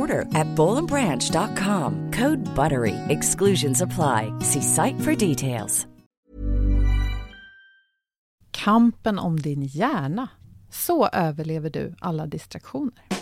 order at bowlandbranch.com. Code BUTTERY. Exclusions apply. See site for details. Kampen om din hjärna. Så överlever du alla distraktioner.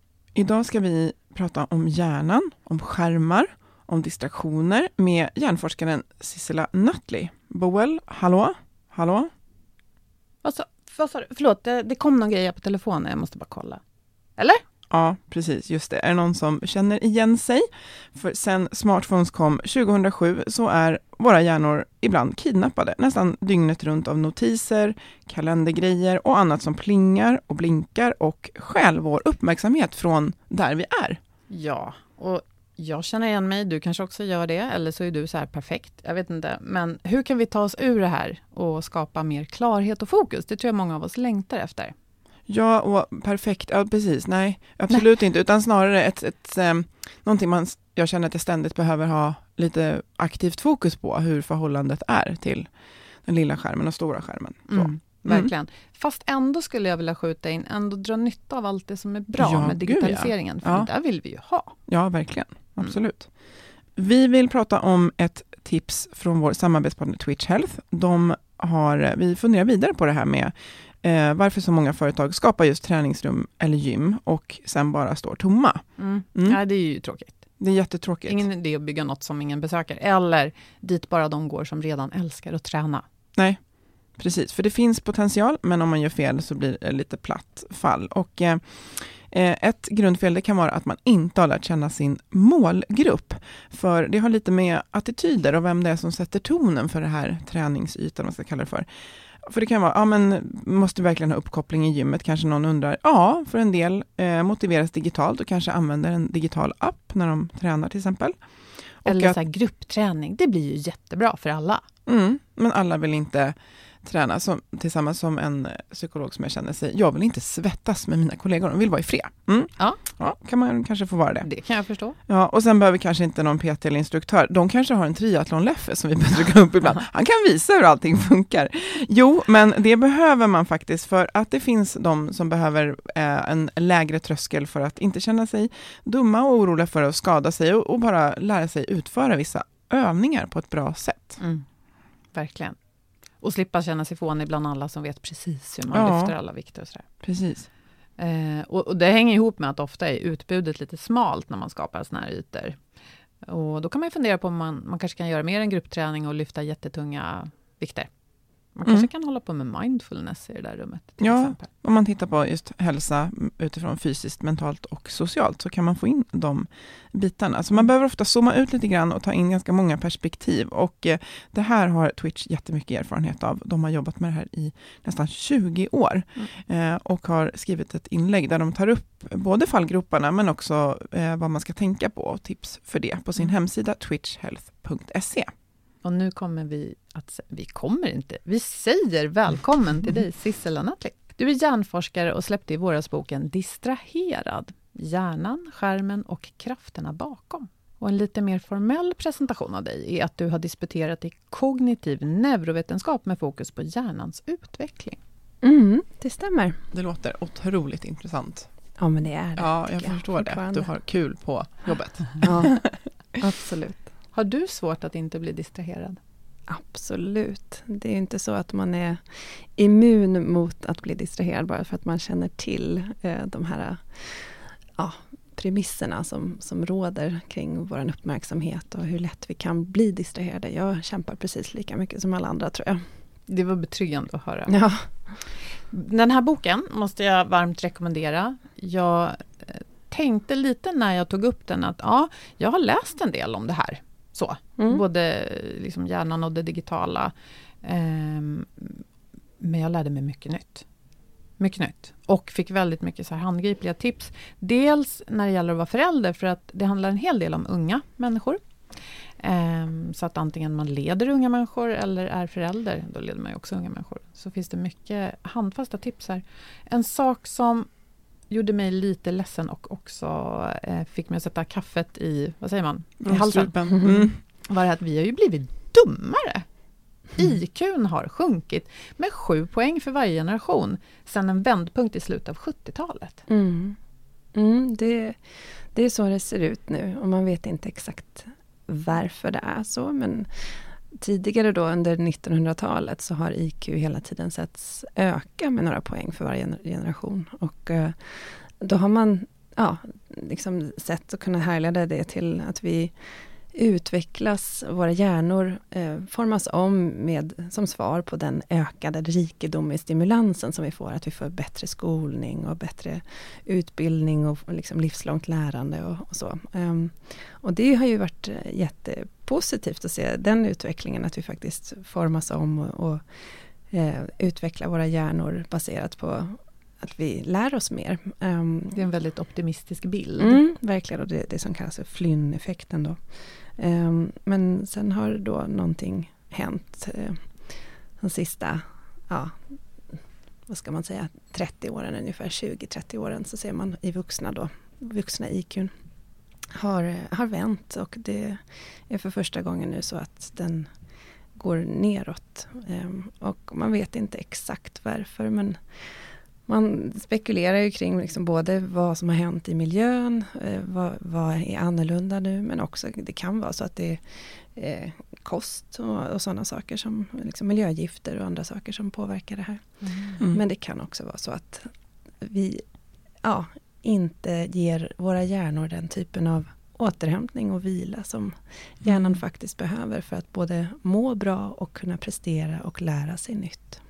Idag ska vi prata om hjärnan, om skärmar, om distraktioner med hjärnforskaren Sissela Nutley. Boel, hallå? Hallå? Vad sa, vad sa du? Förlåt, det, det kom någon grej på telefonen. Jag måste bara kolla. Eller? Ja, precis, just det. Är det någon som känner igen sig? För sen smartphones kom 2007 så är våra hjärnor ibland kidnappade, nästan dygnet runt av notiser, kalendergrejer och annat som plingar och blinkar och stjäl vår uppmärksamhet från där vi är. Ja, och jag känner igen mig, du kanske också gör det, eller så är du så här perfekt, jag vet inte. Men hur kan vi ta oss ur det här och skapa mer klarhet och fokus? Det tror jag många av oss längtar efter. Ja, och perfekt, ja precis, nej, absolut nej. inte, utan snarare ett, ett, ett någonting man, jag känner att jag ständigt behöver ha lite aktivt fokus på, hur förhållandet är till den lilla skärmen och stora skärmen. Mm, verkligen. Mm. Fast ändå skulle jag vilja skjuta in, ändå dra nytta av allt det som är bra ja, med digitaliseringen, gud, ja. för ja. det där vill vi ju ha. Ja, verkligen, absolut. Mm. Vi vill prata om ett tips från vår samarbetspartner Twitch Health. De har, vi funderar vidare på det här med eh, varför så många företag skapar just träningsrum eller gym och sen bara står tomma. Mm. Mm. Ja, det är ju tråkigt. Det är jättetråkigt. Ingen idé att bygga något som ingen besöker, eller dit bara de går som redan älskar att träna. Nej, precis, för det finns potential, men om man gör fel så blir det lite platt fall. Och, eh, ett grundfel det kan vara att man inte har lärt känna sin målgrupp. För det har lite med attityder och vem det är som sätter tonen för det här träningsytan, man ska kalla det för. För det kan vara, ja men måste verkligen ha uppkoppling i gymmet? Kanske någon undrar. Ja, för en del eh, motiveras digitalt och kanske använder en digital app när de tränar till exempel. Eller att, så gruppträning, det blir ju jättebra för alla. Mm, men alla vill inte träna som, tillsammans som en psykolog som jag känner sig, jag vill inte svettas med mina kollegor, de vill vara i fred. Mm. Ja. ja, kan man kanske få vara det. Det kan jag förstå. Ja, och sen behöver kanske inte någon PT eller instruktör, de kanske har en triathlon-Leffe som vi trycka upp ibland. Han kan visa hur allting funkar. Jo, men det behöver man faktiskt för att det finns de som behöver eh, en lägre tröskel för att inte känna sig dumma och oroliga för att skada sig och, och bara lära sig utföra vissa övningar på ett bra sätt. Mm. Verkligen. Och slippa känna sig fånig bland alla som vet precis hur man ja. lyfter alla vikter och sådär. Precis. Eh, och, och, det hänger ihop med att ofta är utbudet lite smalt när man skapar såna här ytor. Och då kan man fundera på om man, man kanske kan göra mer än gruppträning och lyfta jättetunga vikter. Man kanske mm. kan hålla på med mindfulness i det där rummet. ja, exempel. om man tittar på just hälsa utifrån fysiskt, mentalt och socialt, så kan man få in de bitarna. Så man behöver ofta zooma ut lite grann och ta in ganska många perspektiv. Och eh, det här har Twitch jättemycket erfarenhet av. De har jobbat med det här i nästan 20 år mm. eh, och har skrivit ett inlägg där de tar upp både fallgroparna, men också eh, vad man ska tänka på och tips för det på sin mm. hemsida twitchhealth.se. Och nu kommer vi att... Vi kommer inte. Vi säger välkommen till dig, Sissela Nattli. Du är hjärnforskare och släppte i våras boken Distraherad. Hjärnan, skärmen och krafterna bakom. Och en lite mer formell presentation av dig är att du har disputerat i kognitiv neurovetenskap med fokus på hjärnans utveckling. Mm, det stämmer. Det låter otroligt intressant. Ja, men det är det. Ja, jag förstår det. Du har kul på jobbet. Ja, absolut. Har du svårt att inte bli distraherad? Absolut. Det är inte så att man är immun mot att bli distraherad bara för att man känner till eh, de här ja, premisserna som, som råder kring vår uppmärksamhet och hur lätt vi kan bli distraherade. Jag kämpar precis lika mycket som alla andra tror jag. Det var betryggande att höra. Ja. Den här boken måste jag varmt rekommendera. Jag eh, tänkte lite när jag tog upp den att ja, jag har läst en del om det här. Så, mm. både liksom hjärnan och det digitala. Um, men jag lärde mig mycket nytt. Mycket nytt. Och fick väldigt mycket så handgripliga tips. Dels när det gäller att vara förälder, för att det handlar en hel del om unga människor. Um, så att antingen man leder unga människor eller är förälder, då leder man ju också unga människor. Så finns det mycket handfasta tips här. En sak som gjorde mig lite ledsen och också eh, fick mig att sätta kaffet i, vad säger man, i halsen. Mm. Var att vi har ju blivit dummare. Mm. IQn har sjunkit med sju poäng för varje generation sedan en vändpunkt i slutet av 70-talet. Mm. Mm, det, det är så det ser ut nu och man vet inte exakt varför det är så men tidigare då under 1900-talet så har IQ hela tiden setts öka med några poäng för varje generation. Och eh, då har man ja, liksom sett och kunnat härleda det till att vi utvecklas, våra hjärnor eh, formas om med, som svar på den ökade rikedom i stimulansen som vi får, att vi får bättre skolning och bättre utbildning och liksom livslångt lärande och, och så. Um, och det har ju varit eh, jätte jättepositivt att se den utvecklingen, att vi faktiskt formas om och, och eh, utvecklar våra hjärnor baserat på att vi lär oss mer. Um, det är en väldigt optimistisk bild. Mm, verkligen, och det, det som kallas för Flynn-effekten då. Um, men sen har då någonting hänt uh, de sista, ja, vad ska man säga, 30 åren ungefär, 20-30 åren så ser man i vuxna då, vuxna IQ har, har vänt och det är för första gången nu så att den går neråt. Um, och man vet inte exakt varför men man spekulerar ju kring liksom både vad som har hänt i miljön, eh, vad, vad, är annorlunda nu, men också det kan vara så att det är eh, kost och, och sådana saker som liksom miljögifter och andra saker som påverkar det här. Mm. Men det kan också vara så att vi ja, inte ger våra hjärnor den typen av återhämtning och vila som hjärnan mm. faktiskt behöver för att både må bra och kunna prestera och lära sig nytt.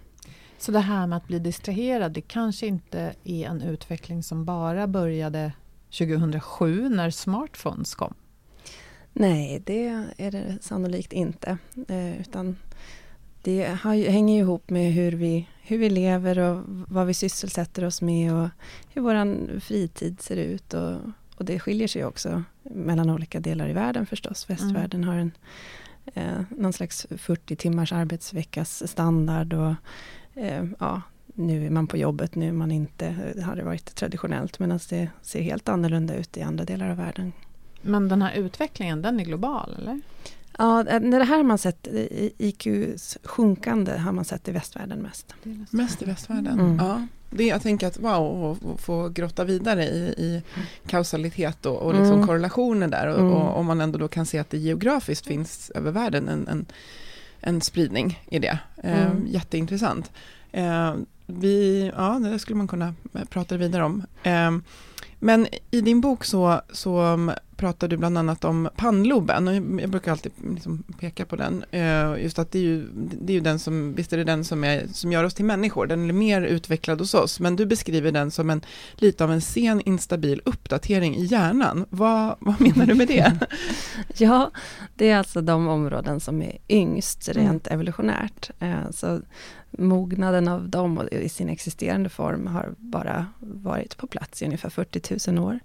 Så det här med att bli distraherad, det kanske inte är en utveckling som bara började 2007 när smartphones kom? Nej, det är det sannolikt inte. Eh, utan det har, hänger ihop med hur vi, hur vi lever och vad vi sysselsätter oss med och hur vår fritid ser ut. Och, och det skiljer sig också mellan olika delar i världen förstås. Västvärlden mm. har en eh, någon slags 40 timmars arbetsveckas standard och eh, ja, nu är man på jobbet, nu är man inte, det hade varit traditionellt, medan det ser helt annorlunda ut i andra delar av världen. Men den här utvecklingen, den är global eller? Ja, det här har man sett, IQs sjunkande har man sett i västvärlden mest. Mest i västvärlden, mm. ja. Det, jag tänker att wow, att få grotta vidare i, i kausalitet och, och liksom mm. korrelationer där. Och, mm. och, om man ändå då kan se att det geografiskt finns över världen en, en en spridning i det. Eh, mm. Jätteintressant. Eh, vi, ja, det skulle man kunna prata vidare om. Eh, men i din bok så, så pratar du bland annat om pannloben och jag brukar alltid liksom peka på den. Eh, just att det är ju, det är ju den som, visst är det den som, är, som gör oss till människor, den är mer utvecklad hos oss, men du beskriver den som en lite av en sen instabil uppdatering i hjärnan. Vad, vad menar du med det? ja, det är alltså de områden som är yngst rent mm. evolutionärt. Eh, så mognaden av dem i sin existerande form har bara varit på plats i ungefär 40 000 år.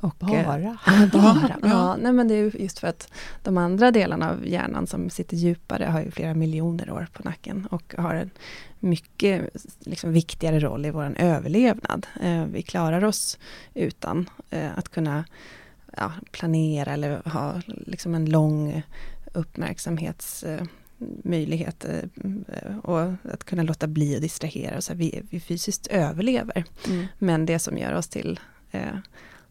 Och, bara? Äh, bara. Ja. nej men det är just för att de andra delarna av hjärnan som sitter djupare har ju flera miljoner år på nacken och har en mycket liksom, viktigare roll i vår överlevnad. Eh, vi klarar oss utan eh, att kunna ja, planera eller ha liksom, en lång uppmärksamhets eh, möjlighet eh, och att kunna låta bli att distrahera oss. Vi, vi fysiskt överlever. Mm. Men det som gör oss till eh,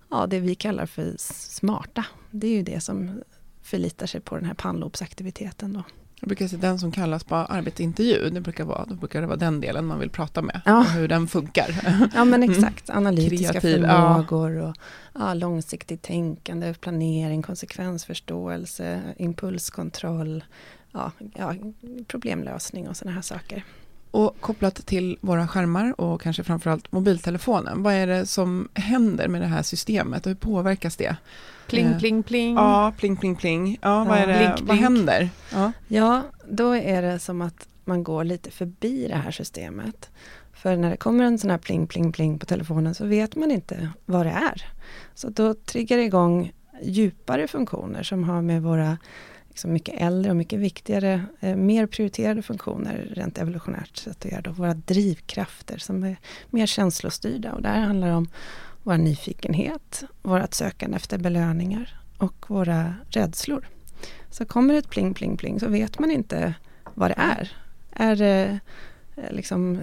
ja, det vi kallar för smarta, det är ju det som förlitar sig på den här pannlobsaktiviteten. Då. Jag brukar säga den som kallas på arbetsintervju, det brukar vara, då brukar det vara den delen man vill prata med, ja. och hur den funkar. Ja men mm. exakt, analytiska Kreativ, förmågor ja. och ja, långsiktigt tänkande, planering, konsekvensförståelse, impulskontroll, ja, ja, problemlösning och sådana här saker. Och kopplat till våra skärmar och kanske framförallt mobiltelefonen, vad är det som händer med det här systemet och hur påverkas det? Pling, eh, pling, pling. Ja, pling, pling, pling. Ja, vad, är det, blink, vad händer? Ja. ja, då är det som att man går lite förbi det här systemet. För när det kommer en sån här pling, pling, pling på telefonen så vet man inte vad det är. Så då triggar det igång djupare funktioner som har med våra liksom mycket äldre och mycket viktigare, eh, mer prioriterade funktioner rent evolutionärt sett att göra. Då, våra drivkrafter som är mer känslostyrda och där handlar det om vår nyfikenhet, vårt sökande efter belöningar och våra rädslor. Så kommer det ett pling, pling, pling så vet man inte vad det är. Är det eh, liksom,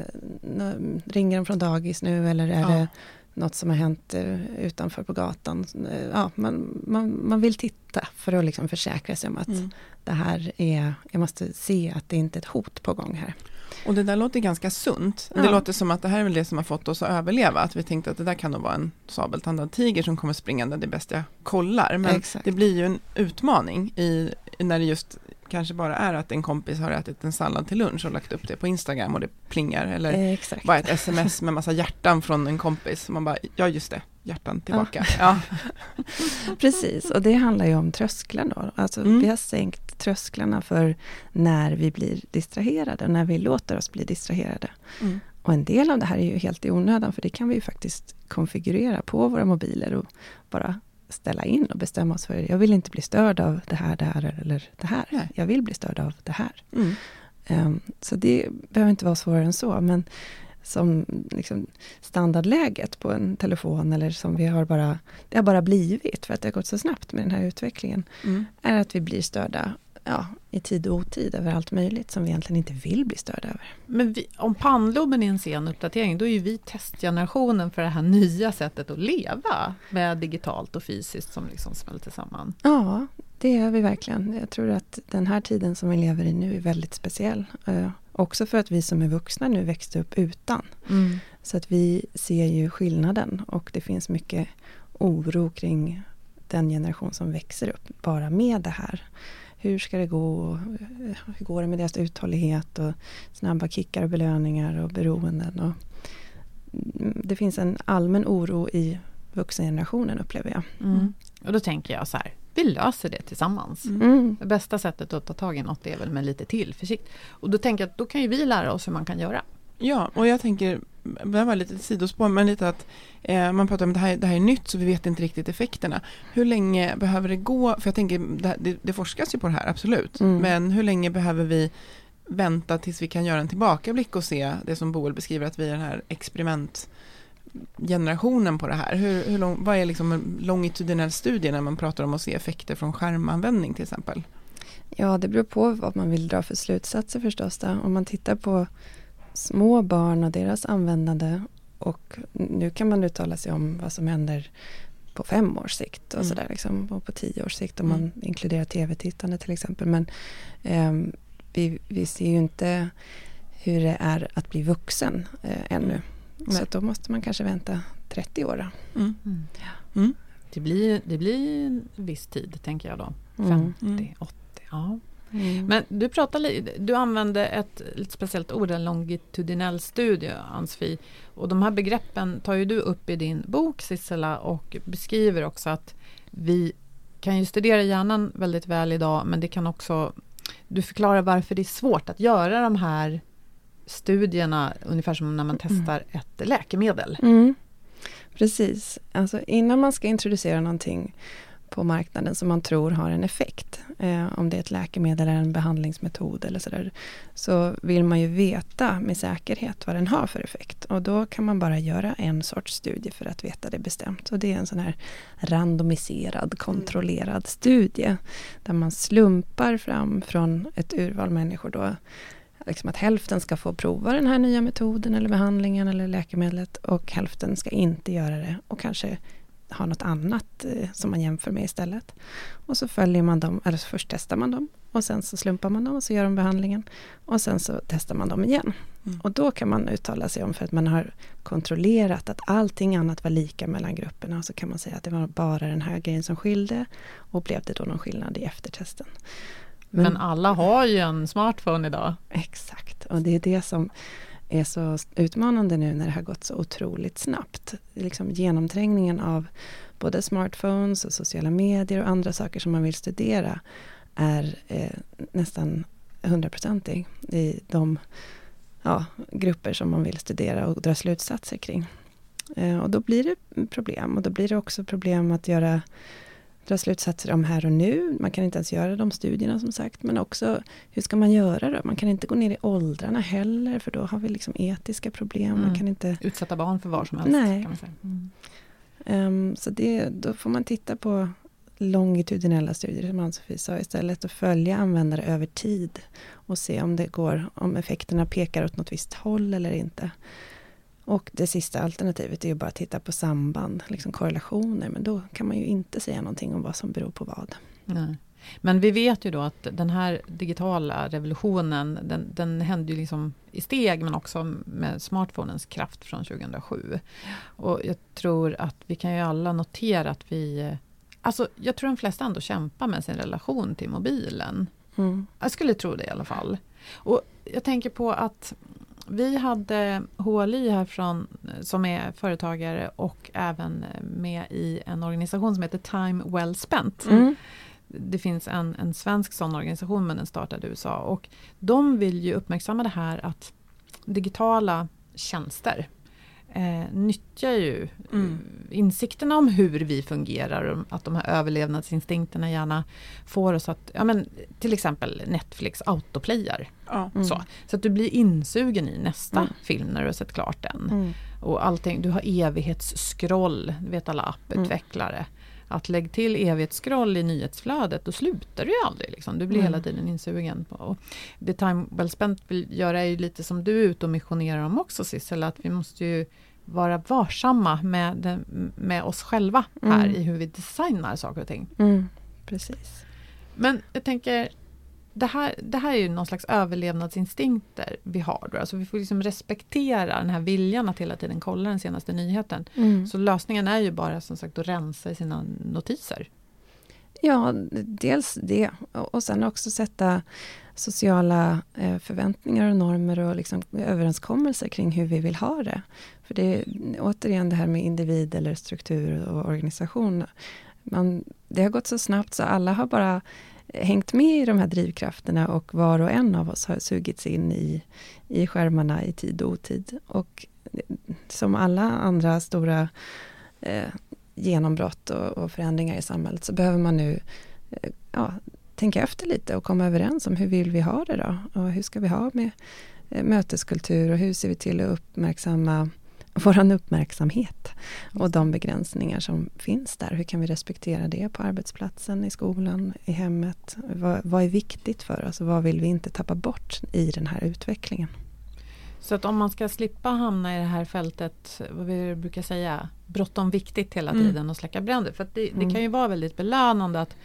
ringer de från dagis nu eller är ja. det något som har hänt eh, utanför på gatan. Eh, ja, man, man, man vill titta för att liksom försäkra sig om att mm. det här är, jag måste se att det inte är ett hot på gång här. Och det där låter ganska sunt. Ja. Det låter som att det här är väl det som har fått oss att överleva. Att vi tänkte att det där kan nog vara en sabeltandad tiger som kommer springande, det är bäst jag kollar. Men Exakt. det blir ju en utmaning i, när det just kanske bara är att en kompis har ätit en sallad till lunch och lagt upp det på Instagram och det plingar. Eller Exakt. bara ett sms med massa hjärtan från en kompis. Man bara, ja just det, hjärtan tillbaka. Ja. ja. Precis, och det handlar ju om trösklar då. Alltså mm. vi har sänkt trösklarna för när vi blir distraherade, och när vi låter oss bli distraherade. Mm. Och en del av det här är ju helt i onödan, för det kan vi ju faktiskt konfigurera på våra mobiler och bara ställa in och bestämma oss för, jag vill inte bli störd av det här, det här eller det här. Nej. Jag vill bli störd av det här. Mm. Um, så det behöver inte vara svårare än så, men som liksom standardläget på en telefon eller som vi har bara, det har bara blivit för att det har gått så snabbt med den här utvecklingen, mm. är att vi blir störda ja, i tid och otid över allt möjligt som vi egentligen inte vill bli störda över. Men vi, om pannloben är en sen uppdatering, då är ju vi testgenerationen för det här nya sättet att leva med digitalt och fysiskt som liksom smälter samman. Ja, det är vi verkligen. Jag tror att den här tiden som vi lever i nu är väldigt speciell. Uh, också för att vi som är vuxna nu växte upp utan. Mm. Så att vi ser ju skillnaden och det finns mycket oro kring den generation som växer upp bara med det här hur ska det gå? Hur går det med deras uthållighet och snabba kickar och belöningar och beroenden? Och det finns en allmän oro i vuxengenerationen upplever jag. Mm. Och då tänker jag så här, vi löser det tillsammans. Mm. Det bästa sättet att ta tag i något är väl med lite tillförsikt. Och då tänker jag att då kan ju vi lära oss hur man kan göra. Ja, och jag tänker, det var lite sidospår, men lite att eh, man pratar om det här, det här är nytt så vi vet inte riktigt effekterna. Hur länge behöver det gå, för jag tänker, det, det, det forskas ju på det här, absolut, mm. men hur länge behöver vi vänta tills vi kan göra en tillbakablick och se det som Boel beskriver, att vi är den här experimentgenerationen på det här. Hur, hur lång, vad är liksom en longitudinell studie när man pratar om att se effekter från skärmanvändning till exempel? Ja, det beror på vad man vill dra för slutsatser förstås. Då. Om man tittar på små barn och deras användande och nu kan man uttala sig om vad som händer på fem års sikt och mm. sådär liksom, och på tio års sikt om mm. man inkluderar tv-tittande till exempel. Men eh, vi, vi ser ju inte hur det är att bli vuxen eh, ännu. Nej. Så då måste man kanske vänta 30 år. Då. Mm. Mm. Mm. Det, blir, det blir en viss tid, tänker jag då. Mm. 50, Mm. 80, ja. Mm. Men du, pratar, li- du använde ett lite speciellt ord, en longitudinell studie, Ann-Sofie. Och de här begreppen tar ju du upp i din bok, Sissela, och beskriver också att vi kan ju studera hjärnan väldigt väl idag, men det kan också... Du förklarar varför det är svårt att göra de här studierna, ungefär som när man testar ett läkemedel. Mm. Precis. Alltså innan man ska introducera någonting på marknaden som man tror har en effekt, eh, om det är ett läkemedel eller en behandlingsmetod eller sådär, så vill man ju veta med säkerhet vad den har för effekt. Och då kan man bara göra en sorts studie för att veta det bestämt. Och det är en sån här randomiserad, kontrollerad studie, där man slumpar fram från ett urval människor då, liksom att hälften ska få prova den här nya metoden eller behandlingen eller läkemedlet och hälften ska inte göra det och kanske ha något annat eh, som man jämför med istället. Och så följer man dem, eller så först testar man dem och sen så slumpar man dem och så gör de behandlingen och sen så testar man dem igen. Mm. Och då kan man uttala sig om för att man har kontrollerat att allting annat var lika mellan grupperna och så kan man säga att det var bara den här grejen som skilde och blev det då någon skillnad i eftertesten. Men alla har ju en smartphone idag. Exakt, och det är det som är så utmanande nu när det har gått så otroligt snabbt. Liksom genomträngningen av både smartphones och sociala medier och andra saker som man vill studera är eh, nästan hundraprocentig i de ja, grupper som man vill studera och dra slutsatser kring. Eh, och då blir det problem och då blir det också problem att göra dra slutsatser om här och nu. Man kan inte ens göra de studierna som sagt. Men också hur ska man göra då? Man kan inte gå ner i åldrarna heller för då har vi liksom etiska problem. Man Mm. kan inte, Utsätta barn för vad som helst. Nej. Man. Mm. Ehm, så det, då får man titta på longitudinella studier som Ann-Sofie sa istället och följa användare över tid och se om det går, om effekterna pekar åt något visst håll eller inte. Och det sista alternativet är ju bara att titta på samband, liksom korrelationer, men då kan man ju inte säga någonting om vad som beror på vad. Nej. Men vi vet ju då att den här digitala revolutionen, den, den hände ju liksom i steg, men också med smartphonens kraft från 2007. Och jag tror att vi kan ju alla notera att vi... Alltså, jag tror de flesta ändå kämpar med sin relation till mobilen. Mm. Jag skulle tro det i alla fall. Och jag tänker på att vi hade HLI härifrån som är företagare och även med i en organisation som heter Time Well Spent. Mm. Det finns en, en svensk sån organisation men den startade i USA och de vill ju uppmärksamma det här att digitala tjänster eh, nyttjar ju Mm. eh, insikterna om hur vi fungerar och att de här överlevnadsinstinkterna gärna får oss att, ja men till exempel Netflix autoplayar. Ja. Mm. Så, så att du blir insugen i nästa Mm. film när du har sett klart den. Mm. Och allting, du har evighetsskroll, det vet alla apputvecklare. Att lägg till evighetsskroll i nyhetsflödet, då slutar du ju aldrig. Liksom. Du blir Mm. hela tiden insugen. På. Det Time Well Spent vill göra är ju lite som du är ute och missionerar om också Sissel, att vi måste ju vara varsamma med, med oss själva här Mm. i hur vi designar saker och ting. Mm. Precis. Men jag tänker, det här, det här är ju någon slags överlevnadsinstinkter vi har. Då. Alltså vi får liksom respektera den här viljan att hela tiden kolla den senaste nyheten. Mm. Så lösningen är ju bara som sagt att rensa i sina notiser. Ja, dels det. Och sen också sätta sociala eh, förväntningar och normer och liksom överenskommelser kring hur vi vill ha det. För det är återigen det här med individ eller struktur och organisation. Man, det har gått så snabbt så alla har bara hängt med i de här drivkrafterna och var och en av oss har sugits in i, i skärmarna i tid och otid. Och eh, som alla andra stora eh, genombrott och, och förändringar i samhället så behöver man nu eh, ja, tänka efter lite och komma överens om hur vill vi ha det då? Och hur ska vi ha med eh, möteskultur och hur ser vi till att uppmärksamma vår uppmärksamhet och de begränsningar som finns där. Hur kan vi respektera det på arbetsplatsen, i skolan, i hemmet? Vad, vad är viktigt för oss och vad vill vi inte tappa bort i den här utvecklingen? Så att om man ska slippa hamna i det här fältet, vad vi brukar säga, bråttom viktigt hela Mm. tiden och släcka bränder. För det, det Mm. kan ju vara väldigt belönande att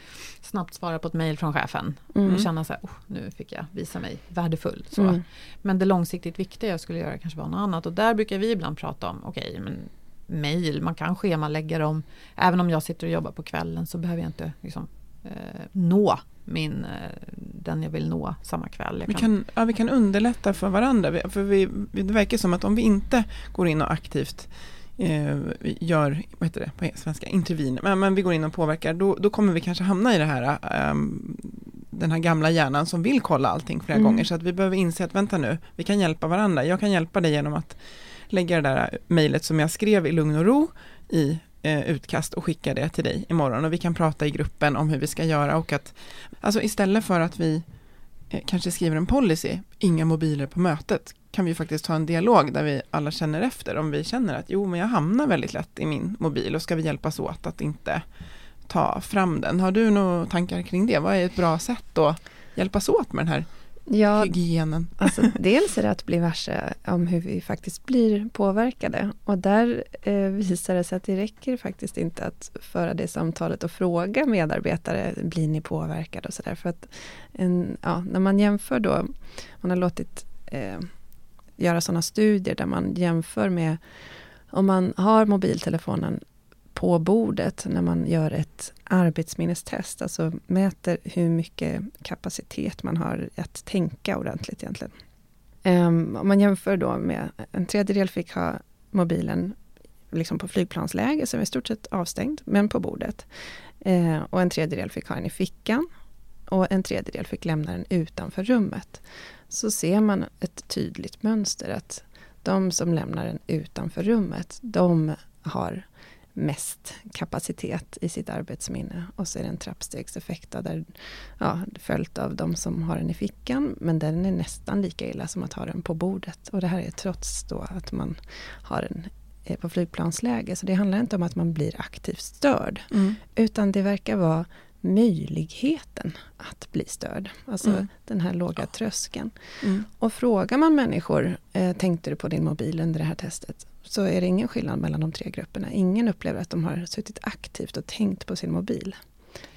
snabbt svara på ett mejl från chefen Mm. och känna så här, oh, nu fick jag visa mig värdefull. Så. Mm. Men det långsiktigt viktiga jag skulle göra kanske var något annat. Och där brukar vi ibland prata om, okej, men mejl, man kan schemalägga dem. Även om jag sitter och jobbar på kvällen så behöver jag inte liksom, eh, nå min, eh, den jag vill nå samma kväll. Jag Vi kan, ja, vi kan underlätta för varandra. För vi, det verkar som att om vi inte går in och aktivt eh, gör, vad heter det på svenska, intervin, men, men vi går in och påverkar, då, då kommer vi kanske hamna i det här, ehm, den här gamla hjärnan som vill kolla allting flera Mm. gånger. Så att vi behöver inse att vänta nu, vi kan hjälpa varandra. Jag kan hjälpa dig genom att lägga det där mejlet som jag skrev i lugn och ro i eh, Eh, utkast och skicka det till dig imorgon och vi kan prata i gruppen om hur vi ska göra och att alltså istället för att vi eh, kanske skriver en policy, inga mobiler på mötet, kan vi faktiskt ha en dialog där vi alla känner efter om vi känner att jo men jag hamnar väldigt lätt i min mobil och ska vi hjälpas åt att inte ta fram den. Har du några tankar kring det? Vad är ett bra sätt att hjälpas åt med den här Ja, hygienen? Alltså, dels är det att bli varse om hur vi faktiskt blir påverkade. Och där eh, visar det sig att det räcker faktiskt inte att föra det samtalet och fråga medarbetare, blir ni påverkade och sådär. För att en, ja, när man jämför då, man har låtit eh, göra sådana studier där man jämför med om man har mobiltelefonen på bordet när man gör ett arbetsminnestest, alltså mäter hur mycket kapacitet man har att tänka ordentligt egentligen. Um, om man jämför då med en tredjedel fick ha mobilen liksom på flygplansläge, som är i stort sett avstängd, men på bordet. Eh, och en tredjedel fick ha den i fickan och en tredjedel fick lämna den utanför rummet. Så ser man ett tydligt mönster att de som lämnar den utanför rummet, de har mest kapacitet i sitt arbetsminne. Och så är det en trappstegseffekt där, ja, följt av de som har den i fickan. Men den är nästan lika illa som att ha den på bordet. Och det här är trots då att man har den på flygplansläge. Så det handlar inte om att man blir aktivt störd. Mm. Utan det verkar vara möjligheten att bli störd. Alltså Mm. den här låga tröskeln. Mm. Och frågar man människor, eh, tänkte du på din mobil under det här testet? Så är det ingen skillnad mellan de tre grupperna. Ingen upplever att de har suttit aktivt och tänkt på sin mobil.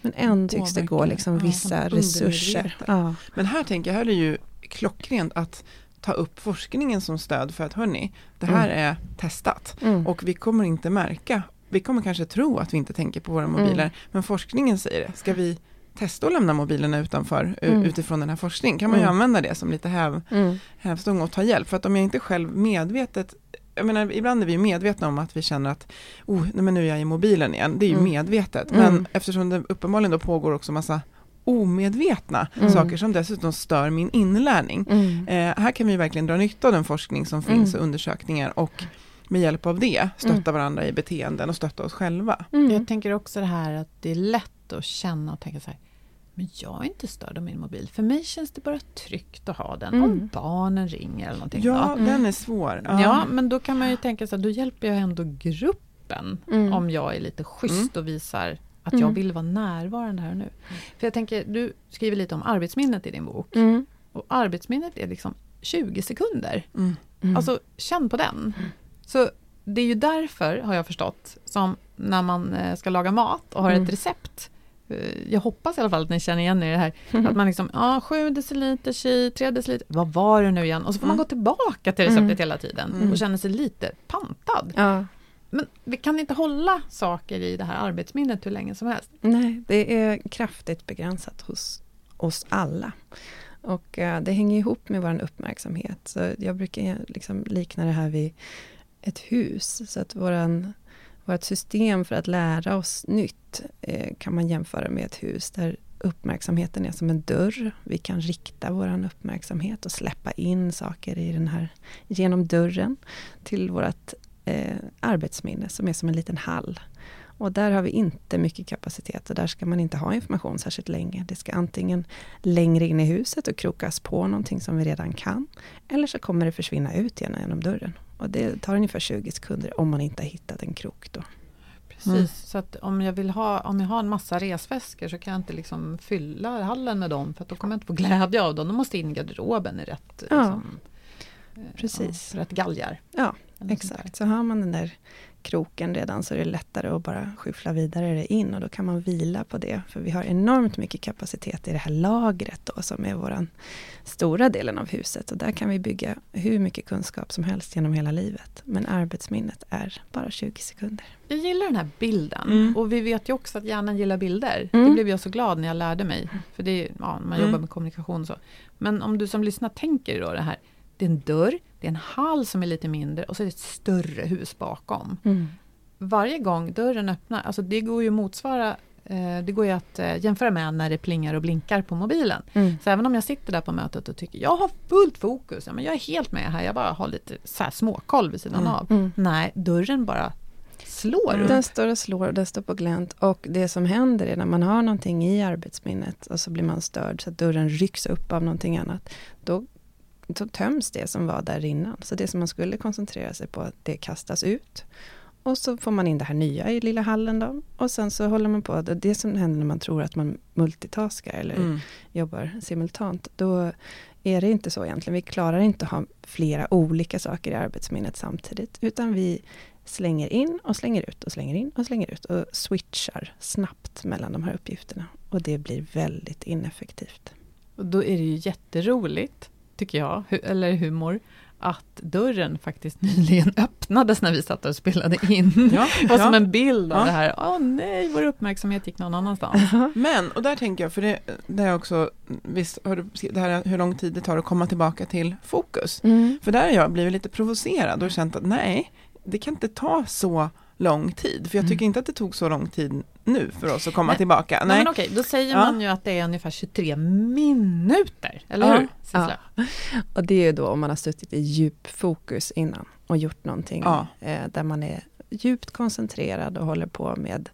Men än tycks det gå liksom Ja, vissa som resurser. Ja. Men här tänker jag, här är det ju klockrent att ta upp forskningen som stöd för att hörni, det här är testat Mm. och vi kommer inte märka, vi kommer kanske tro att vi inte tänker på våra mobiler, men forskningen säger det. Ska vi testa att lämna mobilerna utanför Mm. utifrån den här forskningen? Kan man ju Mm. använda det som lite häv, Mm. hävstång och ta hjälp. För att om jag inte själv medvetet jag menar, ibland är vi medvetna om att vi känner att oh, nej, men nu är jag i mobilen igen. Det är ju Mm. medvetet. Mm. Men eftersom det uppenbarligen då pågår också massa omedvetna Mm. saker som dessutom stör min inlärning. Mm. Eh, här kan vi verkligen dra nytta av den forskning som finns Mm. och undersökningar och med hjälp av det stötta varandra i beteenden och stötta oss själva. Mm. Jag tänker också det här att det är lätt att känna och tänka så här men jag är inte störd av min mobil. För mig känns det bara tryggt att ha den. Mm. Om barnen ringer eller någonting. Ja, då. den är svår. ja, men då kan man ju tänka så här, då hjälper jag ändå gruppen. Mm. Om jag är lite schysst Mm. och visar att Mm. jag vill vara närvarande här och nu. För jag tänker, du skriver lite om arbetsminnet i din bok. Mm. Och arbetsminnet är liksom 20 sekunder. Mm. Mm. Alltså känn på den. Så det är ju därför, har jag förstått, som när man eh, ska laga mat och har Mm. ett recept. Eh, Jag hoppas i alla fall att ni känner igen er i det här. Att man liksom, ja, 7 deciliter chi, 3 deciliter, vad var det nu igen? Och så får man Mm. gå tillbaka till receptet Mm. hela tiden Mm. och känner sig lite pantad. Ja. Men vi kan inte hålla saker i det här arbetsminnet hur länge som helst. Nej, det är kraftigt begränsat hos oss alla. Och eh, det hänger ihop med vår uppmärksamhet. Så jag brukar liksom likna det här vid ett hus. Så att våran, vårt system för att lära oss nytt eh, kan man jämföra med ett hus där uppmärksamheten är som en dörr. Vi kan rikta vår uppmärksamhet och släppa in saker i den här, genom dörren till vårt eh, arbetsminne som är som en liten hall. Och där har vi inte mycket kapacitet och där ska man inte ha information särskilt länge. Det ska antingen längre in i huset och krokas på någonting som vi redan kan. Eller så kommer det försvinna ut igen genom dörren. Och det tar ungefär 20 sekunder om man inte har hittat en krok då. Precis, Mm. så att om jag, vill ha, om jag har en massa resväskor så kan jag inte liksom fylla hallen med dem för att då kommer jag inte få glädje av dem. De måste in i garderoben i rätt Ja. liksom, eh, Precis. Ja, för att galgar. Ja. Exakt, så har man den där kroken redan så är det lättare att bara skyffla vidare det in och då kan man vila på det. För vi har enormt mycket kapacitet i det här lagret då som är våran stora delen av huset. Och där kan vi bygga hur mycket kunskap som helst genom hela livet. Men arbetsminnet är bara 20 sekunder. Jag gillar den här bilden. Mm. Och vi vet ju också att hjärnan gillar bilder. Mm. Det blev jag så glad när jag lärde mig. För det är, ja, man jobbar Mm. med kommunikation och så. Men om du som lyssnar tänker då det här. Det är en dörr, det är en hall som är lite mindre och så är det ett större hus bakom. Varje gång dörren öppnar, alltså det går ju att motsvara eh, det går ju att eh, jämföra med när det plingar och blinkar på mobilen. Mm. Så även om jag sitter där på mötet och tycker jag har fullt fokus, ja, men jag är helt med här, jag bara har lite så här småkoll vid sidan Mm. av. Mm. Nej, dörren bara slår upp. Den står och slår och den står på glänt. Och det som händer är när man har någonting i arbetsminnet och så blir man störd så att dörren rycks upp av någonting annat. Då, då töms det som var där innan. Så det som man skulle koncentrera sig på, det kastas ut. Och så får man in det här nya i lilla hallen då. Och sen så håller man på, det det som händer när man tror att man multitaskar eller Mm. jobbar simultant. Då är det inte så egentligen. Vi klarar inte att ha flera olika saker i arbetsminnet samtidigt. Utan vi slänger in och slänger ut och slänger in och slänger ut och switchar snabbt mellan de här uppgifterna. Och det blir väldigt ineffektivt. Och då är det ju jätteroligt, tycker jag, hu- eller humor, att dörren faktiskt nyligen öppnades när vi satt och spelade in. Ja, var som ja. en bild av Ja. det här, åh nej, vår uppmärksamhet gick någon annanstans. Men, och där tänker jag, för det, det är också, visst har du, det här är hur lång tid det tar att komma tillbaka till fokus. Mm. För där har jag blivit lite provocerad och känt att nej, det kan inte ta så lång tid. För jag tycker Mm. inte att det tog så lång tid nu för oss att komma Nej. tillbaka. Nej. Nej. men okej, då säger Ja. man ju att det är ungefär 23 minuter, eller Ja. hur? Sissela? Och det är ju då om man har suttit i djup fokus innan och gjort någonting Ja. eh, där man är djupt koncentrerad och håller på med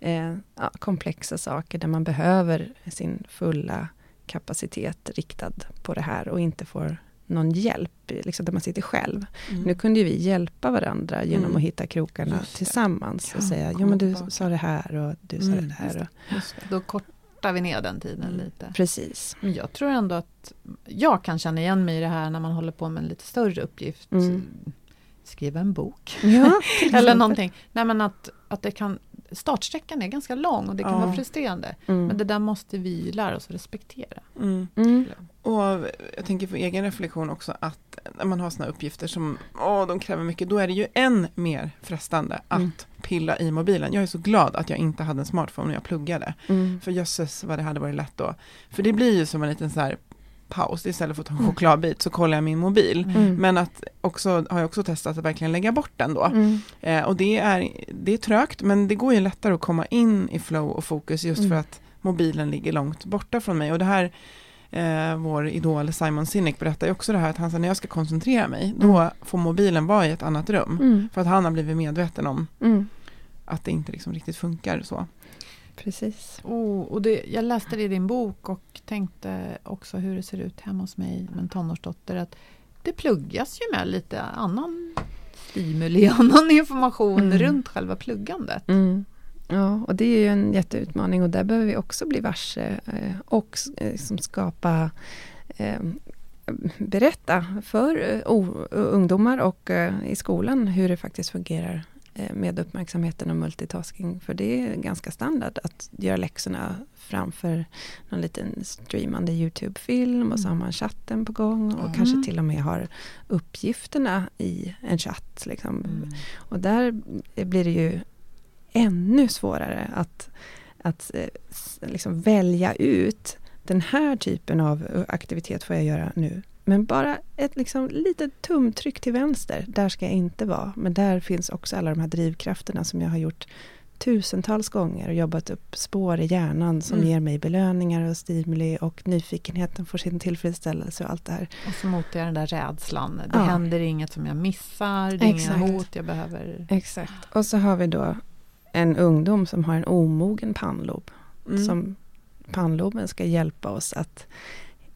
eh, ja, komplexa saker där man behöver sin fulla kapacitet riktad på det här och inte får någon hjälp, liksom där man sitter själv. Mm. Nu kunde vi hjälpa varandra genom Mm. att hitta krokarna tillsammans och Ja, säga, jo komma men du sa det här och du sa Mm, det här. just Och, Just det. Då kortar vi ner den tiden Mm. lite. precis. Men jag tror ändå att jag kan känna igen mig i det här när man håller på med en lite större uppgift. Mm. Skriva en bok. Ja, Eller någonting. Nej men att, att det kan, startsträckan är ganska lång och det kan Ja. vara frustrerande. Mm. Men det där måste vi lära oss att respektera. Mm. Mm. Och jag tänker för egen reflektion också att när man har sådana uppgifter som åh, de kräver mycket, då är det ju än mer frestande att Mm. pilla i mobilen. Jag är så glad att jag inte hade en smartphone när jag pluggade. Mm. För jösses vad det hade varit lätt då. För det blir ju som en liten så här paus, istället för att ta en Mm. chokladbit så kollar jag min mobil. Mm. Men att också, har jag också testat att verkligen lägga bort den då. Mm. Eh, och det är, det är trögt, men det går ju lättare att komma in i flow och fokus just Mm. för att mobilen ligger långt borta från mig. Och det här, eh, vår idol Simon Sinek berättar ju också det här att han sa när jag ska koncentrera mig, då får mobilen vara i ett annat rum. Mm. För att han har blivit medveten om Mm. att det inte liksom riktigt funkar så. Precis. Oh, och det, jag läste det i din bok och tänkte också hur det ser ut hemma hos mig med en tonårsdotter. Att det pluggas ju med lite annan stimuli, annan information Mm. runt själva pluggandet. Mm. Ja, och det är ju en jätteutmaning och där behöver vi också bli varse eh, och eh, som skapa eh, berätta för ungdomar och i skolan hur det faktiskt fungerar med uppmärksamheten och multitasking. För det är ganska standard att göra läxorna framför någon liten streamande YouTube-film och så har man chatten på gång och Mm. kanske till och med har uppgifterna i en chatt. Liksom. Och där blir det ju ännu svårare att, att eh, liksom välja ut den här typen av eh, aktivitet får jag göra nu. Men bara ett liksom litet tumtryck till vänster, där ska jag inte vara. Men där finns också alla de här drivkrafterna som jag har gjort tusentals gånger och jobbat upp spår i hjärnan som Mm. ger mig belöningar och stimuli och nyfikenheten får sin tillfredsställelse och allt det här. Och så motar jag den där rädslan. Det Ja. händer inget som jag missar, det är Exakt. inga hot jag behöver... Exakt. Och så har vi då en ungdom som har en omogen pannlob. Mm. Som pannloben ska hjälpa oss att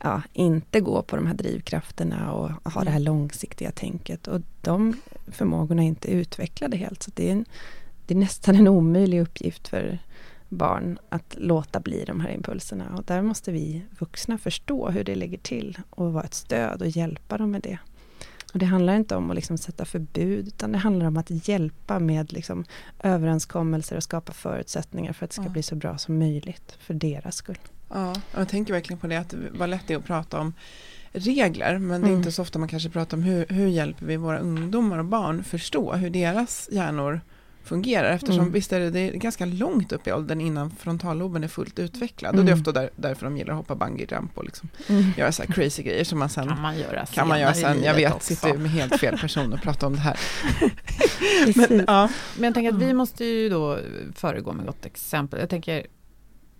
ja, inte gå på de här drivkrafterna och ha det här långsiktiga tänket. Och de förmågorna är inte utvecklade helt. Så det är, en, det är nästan en omöjlig uppgift för barn att låta bli de här impulserna. Och där måste vi vuxna förstå hur det ligger till och vara ett stöd och hjälpa dem med det. Och det handlar inte om att liksom sätta förbud, utan det handlar om att hjälpa med liksom överenskommelser och skapa förutsättningar för att det ska Ja. bli så bra som möjligt för deras skull. Ja, jag tänker verkligen på det att vad lätt det är att prata om regler men det är Mm. inte så ofta man kanske pratar om hur, hur hjälper vi våra ungdomar och barn förstå hur deras hjärnor fungerar eftersom Mm. visst är det, det är ganska långt upp i åldern innan frontalloben är fullt utvecklad och det är Mm. ofta där, därför de gillar att hoppa bungee jump och liksom Mm. göra så här crazy grejer som man sen kan man göra kan man göra sen, jag vet, också. sitter med helt fel person och pratar om det här. Men, ja, Men jag tänker att vi Mm. måste ju då föregå med gott exempel. Jag tänker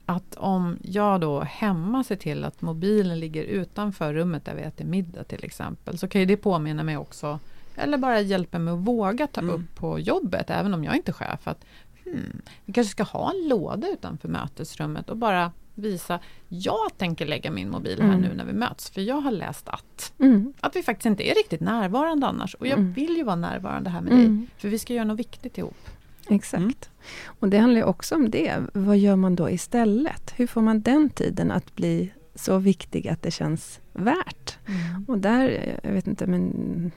att om jag då hemma ser till att mobilen ligger utanför rummet där vi äter middag till exempel, så kan ju det påminna mig också, eller bara hjälpa mig att våga ta Mm. upp på jobbet, även om jag inte är chef, att hmm, vi kanske ska ha en låda utanför mötesrummet och bara visa, jag tänker lägga min mobil här Mm. nu när vi möts, för jag har läst att, Mm. att vi faktiskt inte är riktigt närvarande annars. Och jag Mm. vill ju vara närvarande här med dig, Mm. för vi ska göra något viktigt ihop. Mm. Exakt. Mm. Och det handlar ju också om det. Vad gör man då istället? Hur får man den tiden att bli så viktig att det känns värt? Och där, jag vet inte, men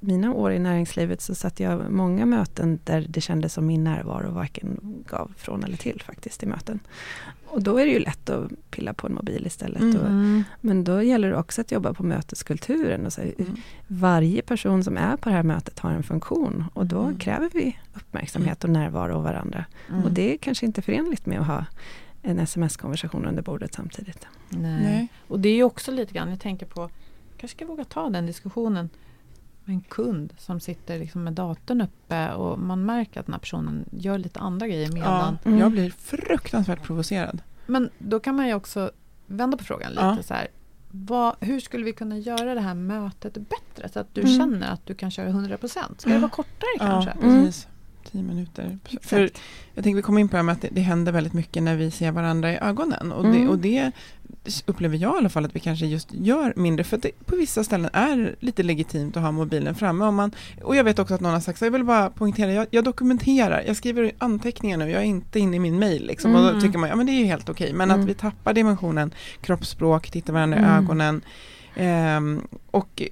mina år i näringslivet så satt jag många möten där det kändes som min närvaro varken gav från eller till faktiskt i möten. Och då är det ju lätt att pilla på en mobil istället. Mm. Och, men då gäller det också att jobba på möteskulturen. Och så, Mm. Varje person som är på det här mötet har en funktion och då Mm. kräver vi uppmärksamhet och närvaro av varandra. Mm. Och det är kanske inte förenligt med att ha en sms-konversation under bordet samtidigt. Nej. Nej. Och det är ju också lite grann, jag tänker på, kanske ska våga ta den diskussionen med en kund som sitter liksom med datorn uppe och man märker att den här personen gör lite andra grejer ja, medan. Mm. jag blir fruktansvärt provocerad. Men då kan man ju också vända på frågan lite Ja. så här. Vad, hur skulle vi kunna göra det här mötet bättre så att du Mm. känner att du kan köra 100%? Ska det Mm. vara kortare Ja, kanske? Mm. Tio minuter. Exakt. För jag tänker vi kommer in på det här med att det, det händer väldigt mycket när vi ser varandra i ögonen. Och, det, Mm. och det upplever jag i alla fall att vi kanske just gör mindre. För att det på vissa ställen är lite legitimt att ha mobilen framme. Om man, och jag vet också att någon har sagt så jag vill bara poängtera, jag, jag dokumenterar, jag skriver anteckningar nu, jag är inte inne i min mail. Liksom. Och då Mm. tycker man, ja men det är ju helt okej. Men Mm. att vi tappar dimensionen kroppsspråk, titta varandra i Mm. ögonen. Ehm, och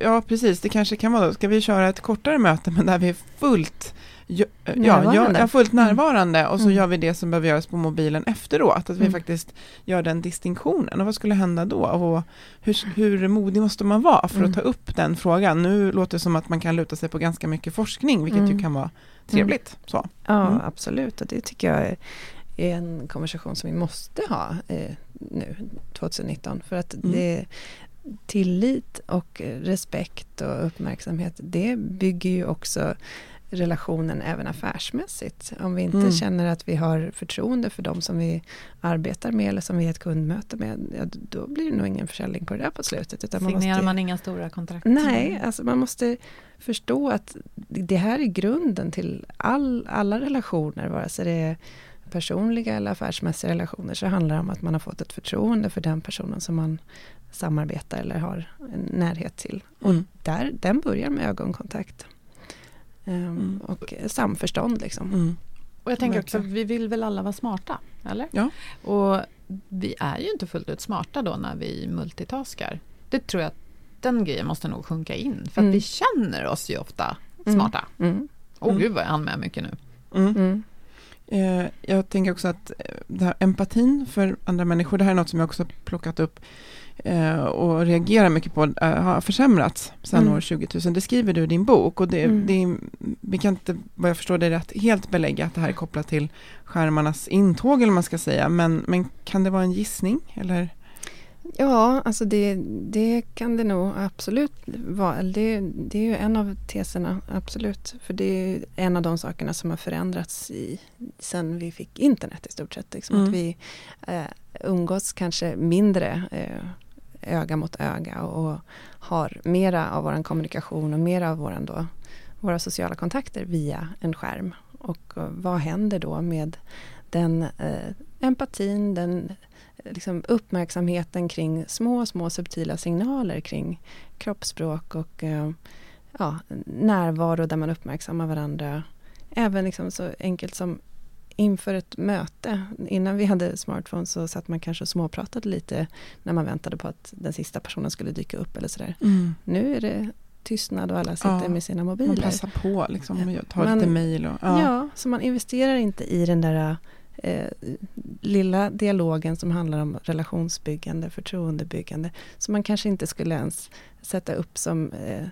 ja, precis, det kanske kan vara då, ska vi köra ett kortare möte men där vi är fullt Ja, ja, Närvarande. ja, fullt närvarande och så Mm. gör vi det som behöver göras på mobilen efteråt. Att vi Mm. faktiskt gör den distinktionen. Och vad skulle hända då? Och hur, hur modig måste man vara för Mm. att ta upp den frågan? Nu låter det som att man kan luta sig på ganska mycket forskning, vilket ju Mm. kan vara trevligt. Så. Ja, Mm. absolut. Och det tycker jag är, är en konversation som vi måste ha eh, nu, 2019. För att Mm. det tillit och eh, respekt och uppmärksamhet, det bygger ju också relationen även affärsmässigt. Om vi inte Mm. känner att vi har förtroende för dem som vi arbetar med eller som vi är ett kundmöte med, ja, då blir det nog ingen försäljning på det där på slutet. Utan man Signerar måste, man inga stora kontrakt? Nej, alltså man måste förstå att det här är grunden till all, alla relationer, vare sig det är personliga eller affärsmässiga relationer, så handlar det om att man har fått ett förtroende för den personen som man samarbetar eller har en närhet till. Och Mm. där, den börjar med ögonkontakt. Ehm, Mm. Och samförstånd liksom. Mm. Och jag tänker också, Verkligen. vi vill väl alla vara smarta? Eller? Ja. Och vi är ju inte fullt ut smarta då när vi multitaskar. Det tror jag att den grejen måste nog sjunka in. För att Mm. vi känner oss ju ofta Mm. smarta. Mm. Åh Mm. gud vad jag hann med mycket nu. Eh, jag tänker också att eh, det här empatin för andra människor, det här är något som jag också plockat upp eh, och reagerar mycket på, har försämrats sedan Mm. år 2000. Det skriver du i din bok och det, Mm. det, vi kan inte, vad jag förstår det rätt, helt belägga att det här är kopplat till skärmarnas intåg eller man ska säga, men, men kan det vara en gissning? Eller? Ja, alltså det, det kan det nog absolut vara. Det, det är ju en av teserna, absolut. För det är en av de sakerna som har förändrats i, sen vi fick internet i stort sett. Liksom Mm. Att vi eh, umgås kanske mindre eh, öga mot öga och har mera av vår kommunikation och mera av våran då, våra sociala kontakter via en skärm. Och eh, vad händer då med den eh, empatin, den liksom uppmärksamheten kring små, små subtila signaler kring kroppsspråk och eh, ja, närvaro där man uppmärksammar varandra. Även liksom så enkelt som inför ett möte. Innan vi hade smartphones så satt man kanske och småpratade lite när man väntade på att den sista personen skulle dyka upp eller sådär. Nu är det tystnad och alla sitter Ja, med sina Man mobiler. passar på liksom, och tar Man- lite mejl. Ja. ja. så man investerar inte i den där eh, lilla dialogen som handlar om relationsbyggande, förtroendebyggande. Som man kanske inte skulle ens sätta upp som eh,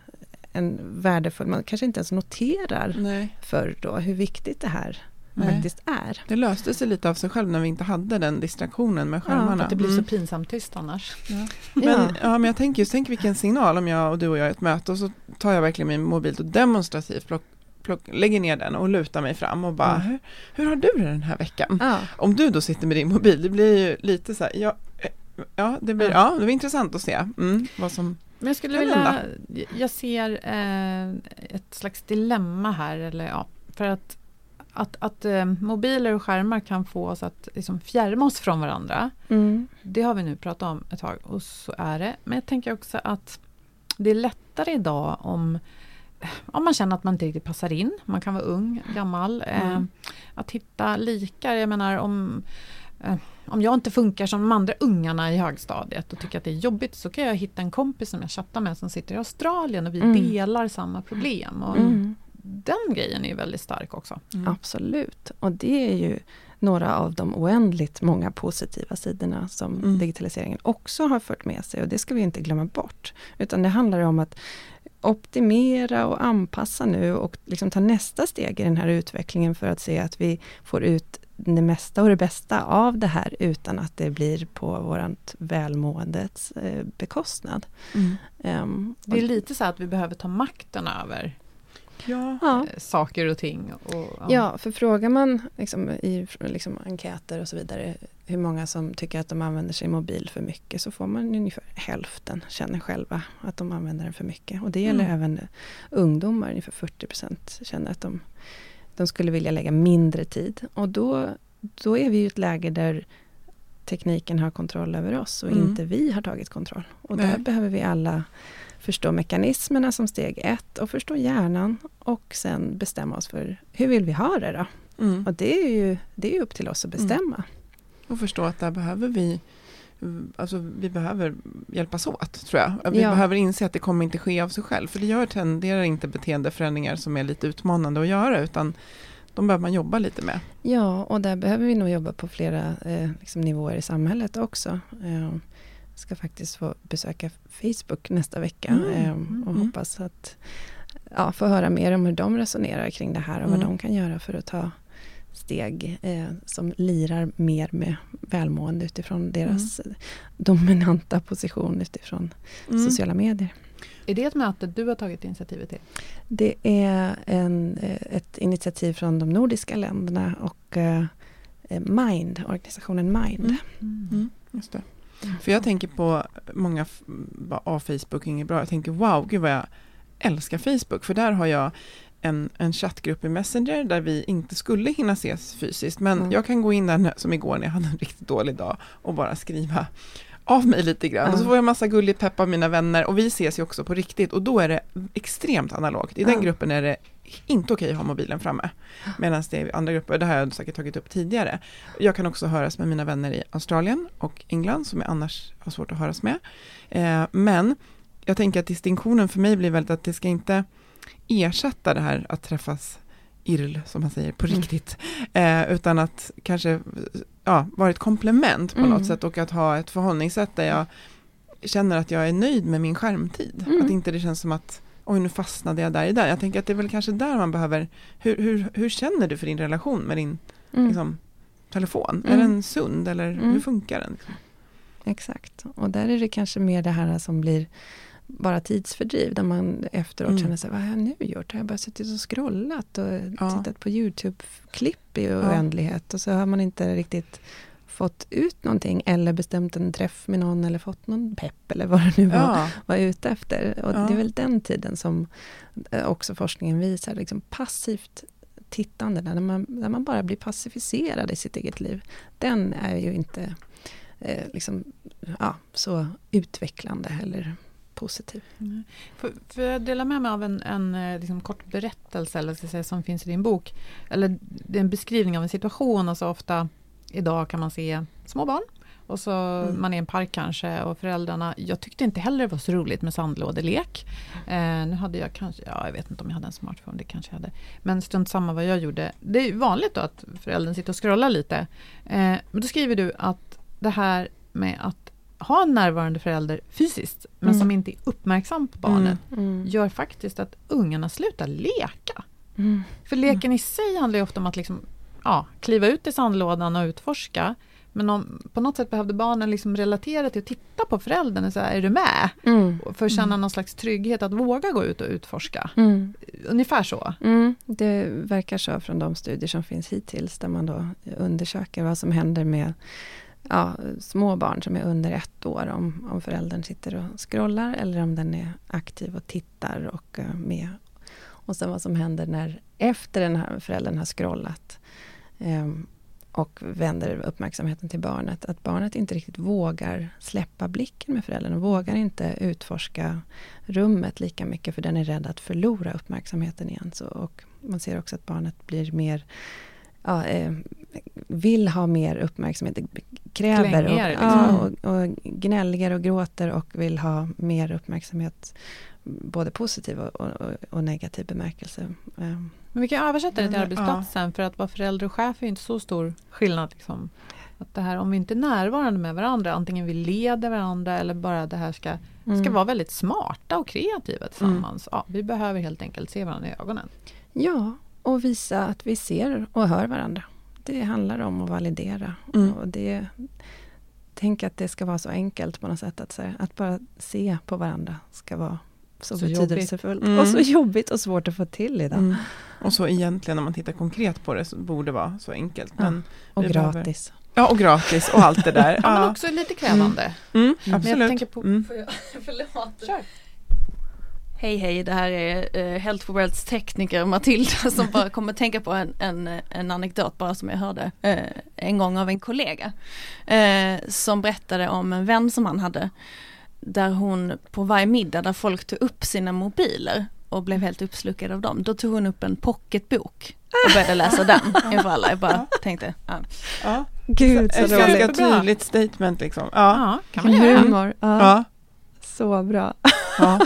en värdefull, man kanske inte ens noterar Nej. för då hur viktigt det här Nej. faktiskt är. Det löste sig lite av sig själv när vi inte hade den distraktionen med skärmarna. Att det blir Mm. så pinsamt tyst annars. Men, Ja. ja. men jag tänker just, tänk vilken signal om jag och du och jag är ett möte och så tar jag verkligen min mobil och demonstrativt plock, plock, lägger ner den och lutar mig fram och bara, Mm. hur, hur har du det den här veckan? Ja. Om du då sitter med din mobil, det blir ju lite så här, ja, ja, det blir, ja, det blir intressant att se mm, vad som, Men jag skulle vilja, jag ser eh, ett slags dilemma här, eller ja, för att, att, att eh, mobiler och skärmar kan få oss att liksom fjärma oss från varandra. Mm. Det har vi nu pratat om ett tag och så är det. Men jag tänker också att det är lättare idag om, om man känner att man inte riktigt passar in. Man kan vara ung, gammal. Eh, Mm. att hitta likar. Jag menar om, eh, om jag inte funkar som de andra ungarna i högstadiet och tycker att det är jobbigt så kan jag hitta en kompis som jag chattar med som sitter i Australien och vi Mm. delar samma problem. Och Mm. Den grejen är ju väldigt stark också. Absolut. Och det är ju några av de oändligt många positiva sidorna som Mm. digitaliseringen också har fört med sig och det ska vi inte glömma bort. Utan det handlar om att optimera och anpassa nu och liksom ta nästa steg i den här utvecklingen för att se att vi får ut det mesta och det bästa av det här utan att det blir på vårt välmåendets eh, bekostnad. mm. Ehm, Det är lite så att vi behöver ta makten över ja, ja. eh, saker och ting. Och, Ja, för frågar man liksom, i liksom, enkäter och så vidare hur många som tycker att de använder sin mobil för mycket så får man ungefär hälften känner själva att de använder den för mycket. Och det gäller Mm. även ungdomar, ungefär 40 procent känner att de, de skulle vilja lägga mindre tid. Och då, då är vi i ett läge där tekniken har kontroll över oss och Mm. inte vi har tagit kontroll. Och Nej. där behöver vi alla förstå mekanismerna som steg ett och förstå hjärnan och sen bestämma oss för hur vill vi ha det då? mm. Och det är ju det är upp till oss att bestämma. och förstå att där behöver vi Alltså vi behöver hjälpas åt tror jag. Vi Ja. behöver inse att det kommer inte ske av sig själv. För det gör, tenderar inte beteendeförändringar som är lite utmanande att göra. Utan de behöver man jobba lite med. Ja, och där behöver vi nog jobba på flera eh, liksom nivåer i samhället också. Eh, ska faktiskt få besöka Facebook nästa vecka Mm, eh, och mm. hoppas att ja, få höra mer om hur de resonerar kring det här och vad Mm. de kan göra för att ta steg eh, som lirar mer med välmående utifrån deras Mm. dominanta position utifrån sociala medier. Är det ett möte du har tagit initiativet till? Det är en, eh, ett initiativ från de nordiska länderna och eh, Mind, organisationen Mind. Mm. Mm, just det. För jag tänker på många bara, ah, Facebook inget bra. Jag tänker wow, gud vad jag älskar Facebook. För där har jag en, en chattgrupp i Messenger där vi inte skulle hinna ses fysiskt. Men Mm. jag kan gå in där nu- som igår när jag hade en riktigt dålig dag och bara skriva av mig lite grann. Och så Ja. får jag massa gullig pepp av mina vänner och vi ses ju också på riktigt och då är det extremt analogt. I den Ja. gruppen är det inte okej att ha mobilen framme. Medan det är andra grupper, det här har jag säkert tagit upp tidigare. Jag kan också höras med mina vänner i Australien och England som jag annars har svårt att höras med. Eh, men jag tänker att distinktionen för mig blir väldigt att det ska inte ersätta det här att träffas IRL, som man säger, på Mm. riktigt. Eh, utan att kanske ja, vara ett komplement på Mm. något sätt och att ha ett förhållningssätt där jag känner att jag är nöjd med min skärmtid. Mm. Att inte det känns som att oj nu fastnade jag där i där. Jag tänker att det är väl kanske där man behöver, hur, hur, hur känner du för din relation med din Mm. liksom, telefon? Är Mm. den sund eller Mm. hur funkar den? Liksom? Exakt. Och där är det kanske mer det här som blir bara tidsfördriv, där man efteråt Mm. känner sig, vad har jag nu gjort? Har jag bara suttit och scrollat och Ja. tittat på YouTube-klipp i oändlighet och så har man inte riktigt fått ut någonting eller bestämt en träff med någon eller fått någon pepp eller vad det nu var, Ja, var ute efter. Och Ja. det är väl den tiden som eh, också forskningen visar, liksom passivt tittande, där man, där man bara blir passiviserad i sitt eget liv. Den är ju inte eh, liksom, ja, så utvecklande eller positiv. Mm. För, för jag delar med mig av en, en eh, liksom kort berättelse eller ska säga, som finns i din bok. Eller det är en beskrivning av en situation. Alltså ofta idag kan man se små barn Och så mm. man är i en park kanske och föräldrarna, jag tyckte inte heller det var så roligt med sandlådelek. Eh, nu hade jag kanske, ja jag vet inte om jag hade en smartphone, det kanske jag hade. Men strunt samma vad jag gjorde. Det är vanligt då att föräldern sitter och scrollar lite. Eh, men då skriver du att det här med att ha en närvarande förälder fysiskt, men mm. som inte är uppmärksam på barnet, mm. mm. gör faktiskt att ungarna slutar leka. Mm. För leken i sig handlar ju ofta om att liksom, ja, kliva ut i sandlådan och utforska. Men om, på något sätt behövde barnen liksom relatera till att titta på föräldern och säga, är du med? Mm. För att känna mm. någon slags trygghet att våga gå ut och utforska. Mm. Ungefär så. Mm. Det verkar så från de studier som finns hittills, där man då undersöker vad som händer med ja, små barn som är under ett år, om, om föräldern sitter och scrollar eller om den är aktiv och tittar och uh, med. Och sen vad som händer när efter den här föräldern har scrollat och vänder uppmärksamheten till barnet, att barnet inte riktigt vågar släppa blicken med föräldern och vågar inte utforska rummet lika mycket för den är rädd att förlora uppmärksamheten igen. Så, och man ser också att barnet blir mer ja, eh, vill ha mer uppmärksamhet, kräver och, liksom. ja, och, och gnälligare och gråter och vill ha mer uppmärksamhet, både positiv och, och, och negativ bemärkelse. Eh, men vi kan översätta det till arbetsplatsen, ja. för att vara förälder och chef är inte så stor skillnad. Liksom. Att det här, om vi inte är närvarande med varandra, antingen vi leder varandra eller bara det här ska, mm. ska vara väldigt smarta och kreativa tillsammans. Mm. Ja, vi behöver helt enkelt se varandra i ögonen. Ja, och visa att vi ser och hör varandra. Det handlar om att validera. Mm. Och det, tänk att det ska vara så enkelt på något sätt. Att, här, att bara se på varandra ska vara så, så betydelsefullt. Mm. Och så jobbigt och svårt att få till idag. Mm. Och så egentligen när man tittar konkret på det så borde det vara så enkelt. Men och gratis. Behöver... Ja, och gratis och allt det där. ja, men också lite krävande. Mm. Mm. Absolut. Men jag tänker på... Mm. Får jag, förlåt. Kör. Hej hej, det här är uh, Health for Worlds tekniker Matilda som bara kommer tänka på en, en, en anekdot bara som jag hörde uh, en gång av en kollega. Uh, som berättade om en vän som han hade. Där hon på varje middag där folk tog upp sina mobiler och blev helt uppslukad av dem. Då tog hon upp en pocketbok och började läsa den inför alla. Jag bara tänkte, ja. ja. Gud så, så roligt. Ganska tydligt statement liksom. Ja, ja kan man göra. Humor. Ja. ja. Så bra. Ja.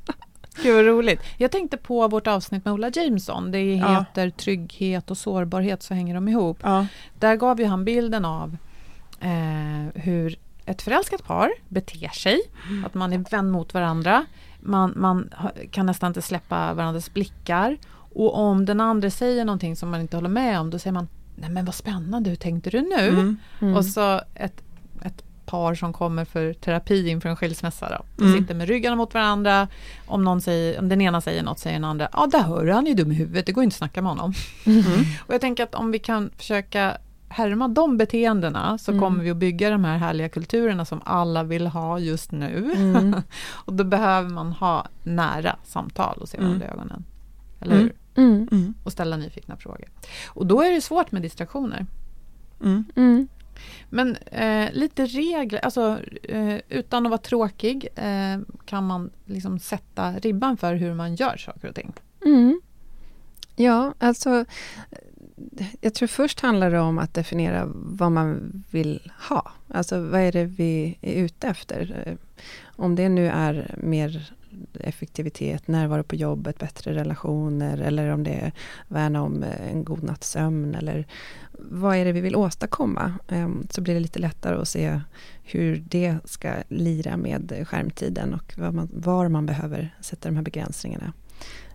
Gud vad roligt. Jag tänkte på vårt avsnitt med Ola Jameson. Det heter ja. Trygghet och sårbarhet, så hänger de ihop. Ja. Där gav ju han bilden av eh, hur ett förälskat par beter sig. Mm. Att man är vän mot varandra. Man, man kan nästan inte släppa varandras blickar. Och om den andra säger någonting som man inte håller med om, då säger man Nej men vad spännande, hur tänkte du nu? Mm. Mm. Och så ett, ett par som kommer för terapi inför en skilsmässa. Då. De mm. sitter med ryggarna mot varandra. Om, någon säger, om den ena säger något säger den andra, ja där hör du, han är ju dum i huvudet, det går inte att snacka med honom. Mm. och jag tänker att om vi kan försöka härma de beteendena så mm. kommer vi att bygga de här härliga kulturerna som alla vill ha just nu. Mm. och då behöver man ha nära samtal och se varandra i mm. ögonen. Eller hur? Mm. Mm. Och ställa nyfikna frågor. Och då är det svårt med distraktioner. Men eh, lite regler, alltså eh, utan att vara tråkig eh, kan man liksom sätta ribban för hur man gör saker och ting. Mm. Ja, alltså jag tror först handlar det om att definiera vad man vill ha. Alltså vad är det vi är ute efter? Eh, om det nu är mer effektivitet, närvaro på jobbet, bättre relationer eller om det är värna om eh, en god natts sömn eller vad är det vi vill åstadkomma? Ehm, så blir det lite lättare att se hur det ska lira med skärmtiden och man, var man behöver sätta de här begränsningarna.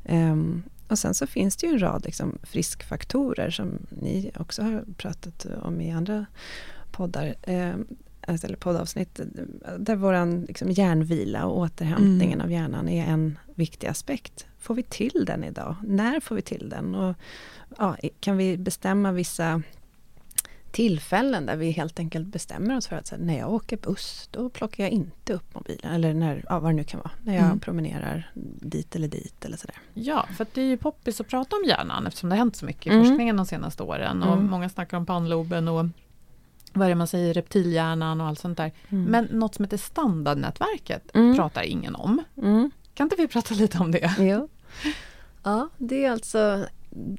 Ehm, och sen så finns det ju en rad liksom friskfaktorer som ni också har pratat om i andra poddar. Ehm, alltså, eller poddavsnitt. Där vår liksom hjärnvila och återhämtningen mm. av hjärnan är en viktig aspekt. Får vi till den idag? När får vi till den? Och, ja, kan vi bestämma vissa tillfällen där vi helt enkelt bestämmer oss för att här, när jag åker buss, då plockar jag inte upp mobilen. Eller när, ja, vad det nu kan vara, när jag mm. promenerar dit eller dit eller sådär. Ja, för det är ju poppis att prata om hjärnan eftersom det har hänt så mycket i mm. forskningen de senaste åren. Och mm. många snackar om pannloben och vad är det man säger, reptilhjärnan och allt sånt där. Mm. Men något som heter standardnätverket mm. pratar ingen om. Mm. Kan inte vi prata lite om det? Jo. Ja, det är alltså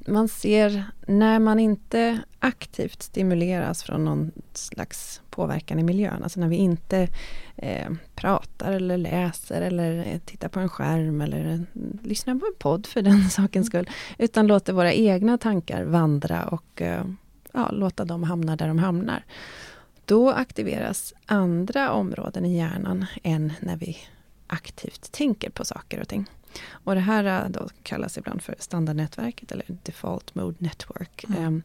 man ser när man inte aktivt stimuleras från någon slags påverkan i miljön, alltså när vi inte eh, pratar eller läser eller tittar på en skärm eller lyssnar på en podd för den sakens skull, utan låter våra egna tankar vandra och eh, ja, låta dem hamna där de hamnar. Då aktiveras andra områden i hjärnan än när vi aktivt tänker på saker och ting. Och det här äh, då kallas ibland för standardnätverket eller default mode network. Mm. Um,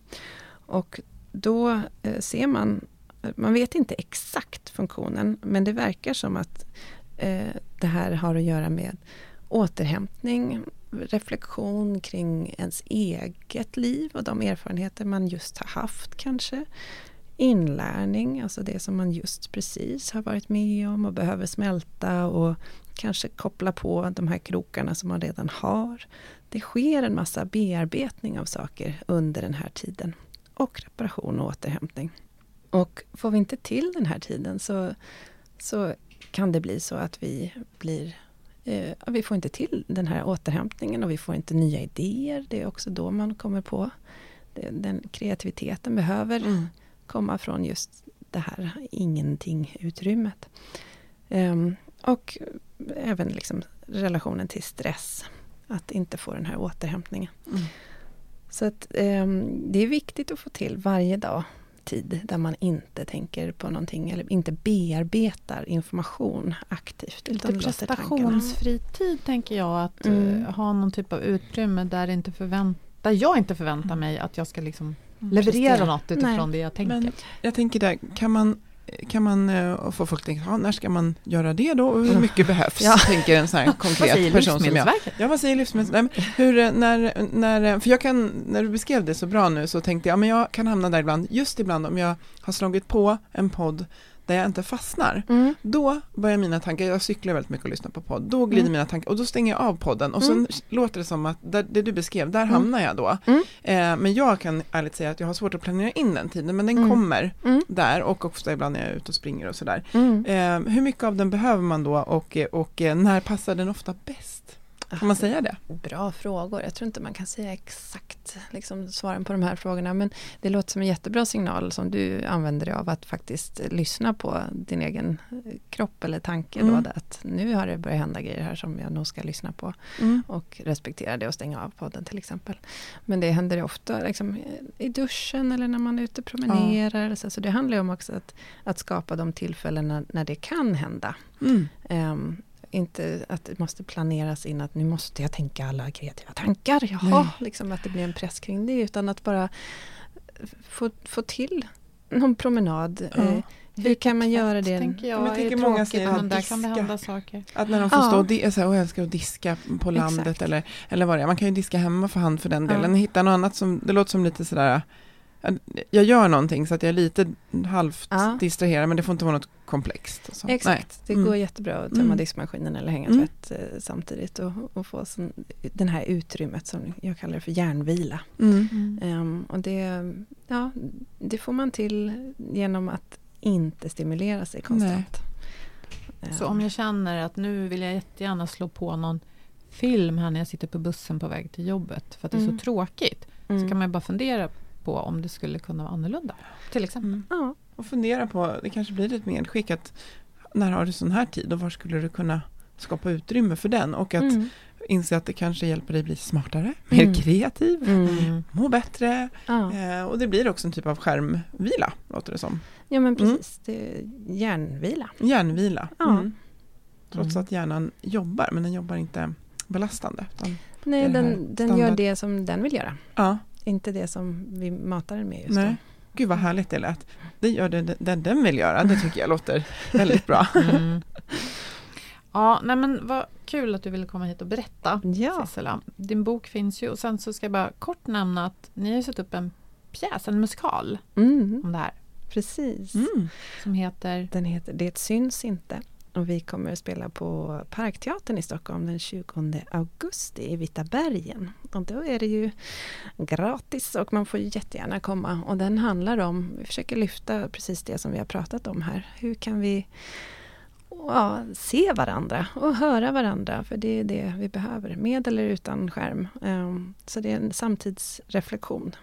och då uh, ser man, man vet inte exakt funktionen, men det verkar som att uh, det här har att göra med återhämtning, reflektion kring ens eget liv och de erfarenheter man just har haft kanske inlärning, alltså det som man just precis har varit med om och behöver smälta och kanske koppla på de här krokarna som man redan har. Det sker en massa bearbetning av saker under den här tiden. Och reparation och återhämtning. Och får vi inte till den här tiden så, så kan det bli så att vi blir eh, vi får inte till den här återhämtningen och vi får inte nya idéer. Det är också då man kommer på den kreativiteten behöver mm komma från just det här ingenting-utrymmet. Um, och även liksom relationen till stress. Att inte få den här återhämtningen. Mm. Så att um, det är viktigt att få till varje dag tid där man inte tänker på någonting eller inte bearbetar information aktivt. Lite prestationsfri tid tänker jag, att mm. uh, ha någon typ av utrymme där, inte förvänt där jag inte förväntar mm. mig att jag ska liksom Mm. Leverera något utifrån Nej. det jag tänker. Men jag tänker där, kan man kan man uh, få folk att tänka, när ska man göra det då och hur mm. mycket behövs? Ja. Tänker en sån här konkret person som jag. Ja, vad säger Livsmedelsverket? Hur, eh, när, när, för jag kan, när du beskrev det så bra nu så tänkte jag, men jag kan hamna där ibland, just ibland om jag har slagit på en podd där jag inte fastnar, mm. då börjar mina tankar, jag cyklar väldigt mycket och lyssnar på podd, då glider mm. mina tankar och då stänger jag av podden och mm. så låter det som att där, det du beskrev, där mm. hamnar jag då. Mm. Eh, men jag kan ärligt säga att jag har svårt att planera in den tiden, men den mm. kommer där och också ibland när jag är ute och springer och sådär. Eh, hur mycket av den behöver man då och, och eh, när passar den ofta bäst? Kan man säga det? Bra frågor. Jag tror inte man kan säga exakt liksom, svaren på de här frågorna. Men det låter som en jättebra signal som du använder dig av att faktiskt lyssna på din egen kropp eller tanke. Mm. Då, att nu har det börjat hända grejer här som jag nog ska lyssna på. Mm. Och respektera det och stänga av podden till exempel. Men det händer ofta liksom, i duschen eller när man är ute och promenerar. Ja. Så, så det handlar om också att, att skapa de tillfällena när det kan hända. Mm. Um, inte att det måste planeras in att nu måste jag tänka alla kreativa tankar. Jaha, liksom att det blir en press kring det. Utan att bara få, få till någon promenad. Ja. Eh, hur kan man göra det? Tänker jag, jag tänker många säger att där kan det hända saker. Att när de får stå och, di- så här, jag älskar att diska på landet eller, eller vad det är. Man kan ju diska hemma för hand för den delen. Ja. Hitta något annat som, det låter som lite sådär jag gör någonting så att jag är lite halvt ja. distraherad men det får inte vara något komplext. Så. Exakt, Nej. det mm. går jättebra att tömma mm. diskmaskinen eller hänga mm. tvätt eh, samtidigt och, och få sån, den här utrymmet som jag kallar det för järnvila. Mm. Um, och det, ja, det får man till genom att inte stimulera sig konstant. Um. Så om jag känner att nu vill jag jättegärna slå på någon film här när jag sitter på bussen på väg till jobbet för att det är så mm. tråkigt. Så mm. kan man bara fundera på om det skulle kunna vara annorlunda. Till exempel. Mm. Ja, och fundera på, det kanske blir ett medskick att när har du sån här tid och var skulle du kunna skapa utrymme för den och att mm. inse att det kanske hjälper dig bli smartare, mer mm. kreativ, mm. må bättre ja. eh, och det blir också en typ av skärmvila, låter det som. Ja men mm. precis, det är hjärnvila. Hjärnvila, ja. Mm. Trots att hjärnan jobbar, men den jobbar inte belastande. Nej, den, den gör det som den vill göra. Ja. Inte det som vi matar den med just Nej. då. Gud vad härligt det lät. Det gör det, det den vill göra, det tycker jag låter väldigt bra. Mm. Ja, nej men vad kul att du ville komma hit och berätta ja. Sissela. Din bok finns ju och sen så ska jag bara kort nämna att ni har satt upp en pjäs, en musikal mm. om det här. Precis. Mm. Som heter? Den heter Det syns inte. Och vi kommer att spela på Parkteatern i Stockholm den 20 augusti i Vita bergen. Och då är det ju gratis och man får jättegärna komma. Och den handlar om, vi försöker lyfta precis det som vi har pratat om här. Hur kan vi ja, se varandra och höra varandra. För det är det vi behöver, med eller utan skärm. Ehm, så det är en samtidsreflektion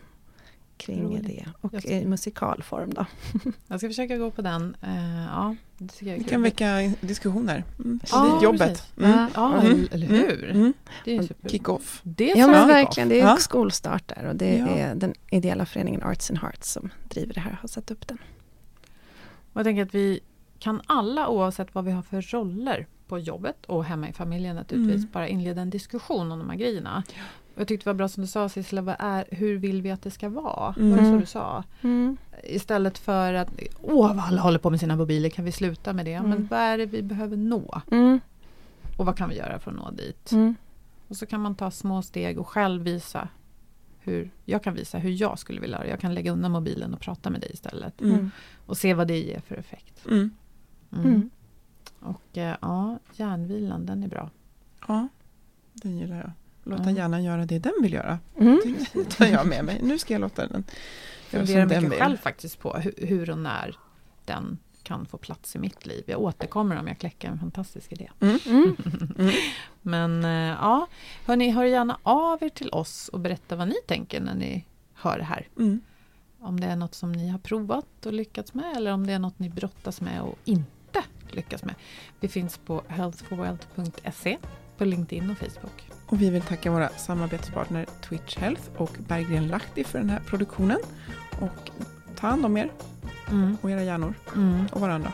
kring Roligt. det. Och i musikalform då. jag ska försöka gå på den. Uh, ja, det jag kan väcka diskussioner. Mm. Ja, det är jobbet. Mm. Ja, mm. eller hur? Mm. mm. Det är Kick-off. Ja, men verkligen. Det är ja. skolstart där. Och det ja. är den ideella föreningen Arts and Hearts som driver det här, har satt upp den. Och jag tänker att vi kan alla, oavsett vad vi har för roller på jobbet och hemma i familjen naturligtvis, mm. bara inleda en diskussion om de här grejerna. Ja. Jag tyckte det var bra som du sa Sissela, vad är, hur vill vi att det ska vara? Mm. Var det så du sa? Mm. Istället för att, åh vad alla håller på med sina mobiler, kan vi sluta med det? Mm. Men vad är det vi behöver nå? Mm. Och vad kan vi göra för att nå dit? Mm. Och så kan man ta små steg och själv visa hur, jag kan visa hur jag skulle vilja göra. Jag kan lägga undan mobilen och prata med dig istället. Mm. Och se vad det ger för effekt. Och eh, ja, järnvilan, den är bra. Ja, den gillar jag. Låta mm. hjärnan göra det den vill göra. Mm. Det tar jag med mig. Nu ska jag låta den göra som den vill. Jag själv faktiskt på hur, hur och när den kan få plats i mitt liv. Jag återkommer om jag kläcker en fantastisk idé. Mm. Mm. mm. Men eh, ja, hörni, hör gärna av er till oss och berätta vad ni tänker när ni hör det här. Mm. Om det är något som ni har provat och lyckats med eller om det är något ni brottas med och inte lyckas med. Vi finns på healthforworld.se på LinkedIn och Facebook. Och vi vill tacka våra samarbetspartner Twitch Health och Berggren Lahti för den här produktionen. Och ta hand om er mm. och era hjärnor mm. och varandra.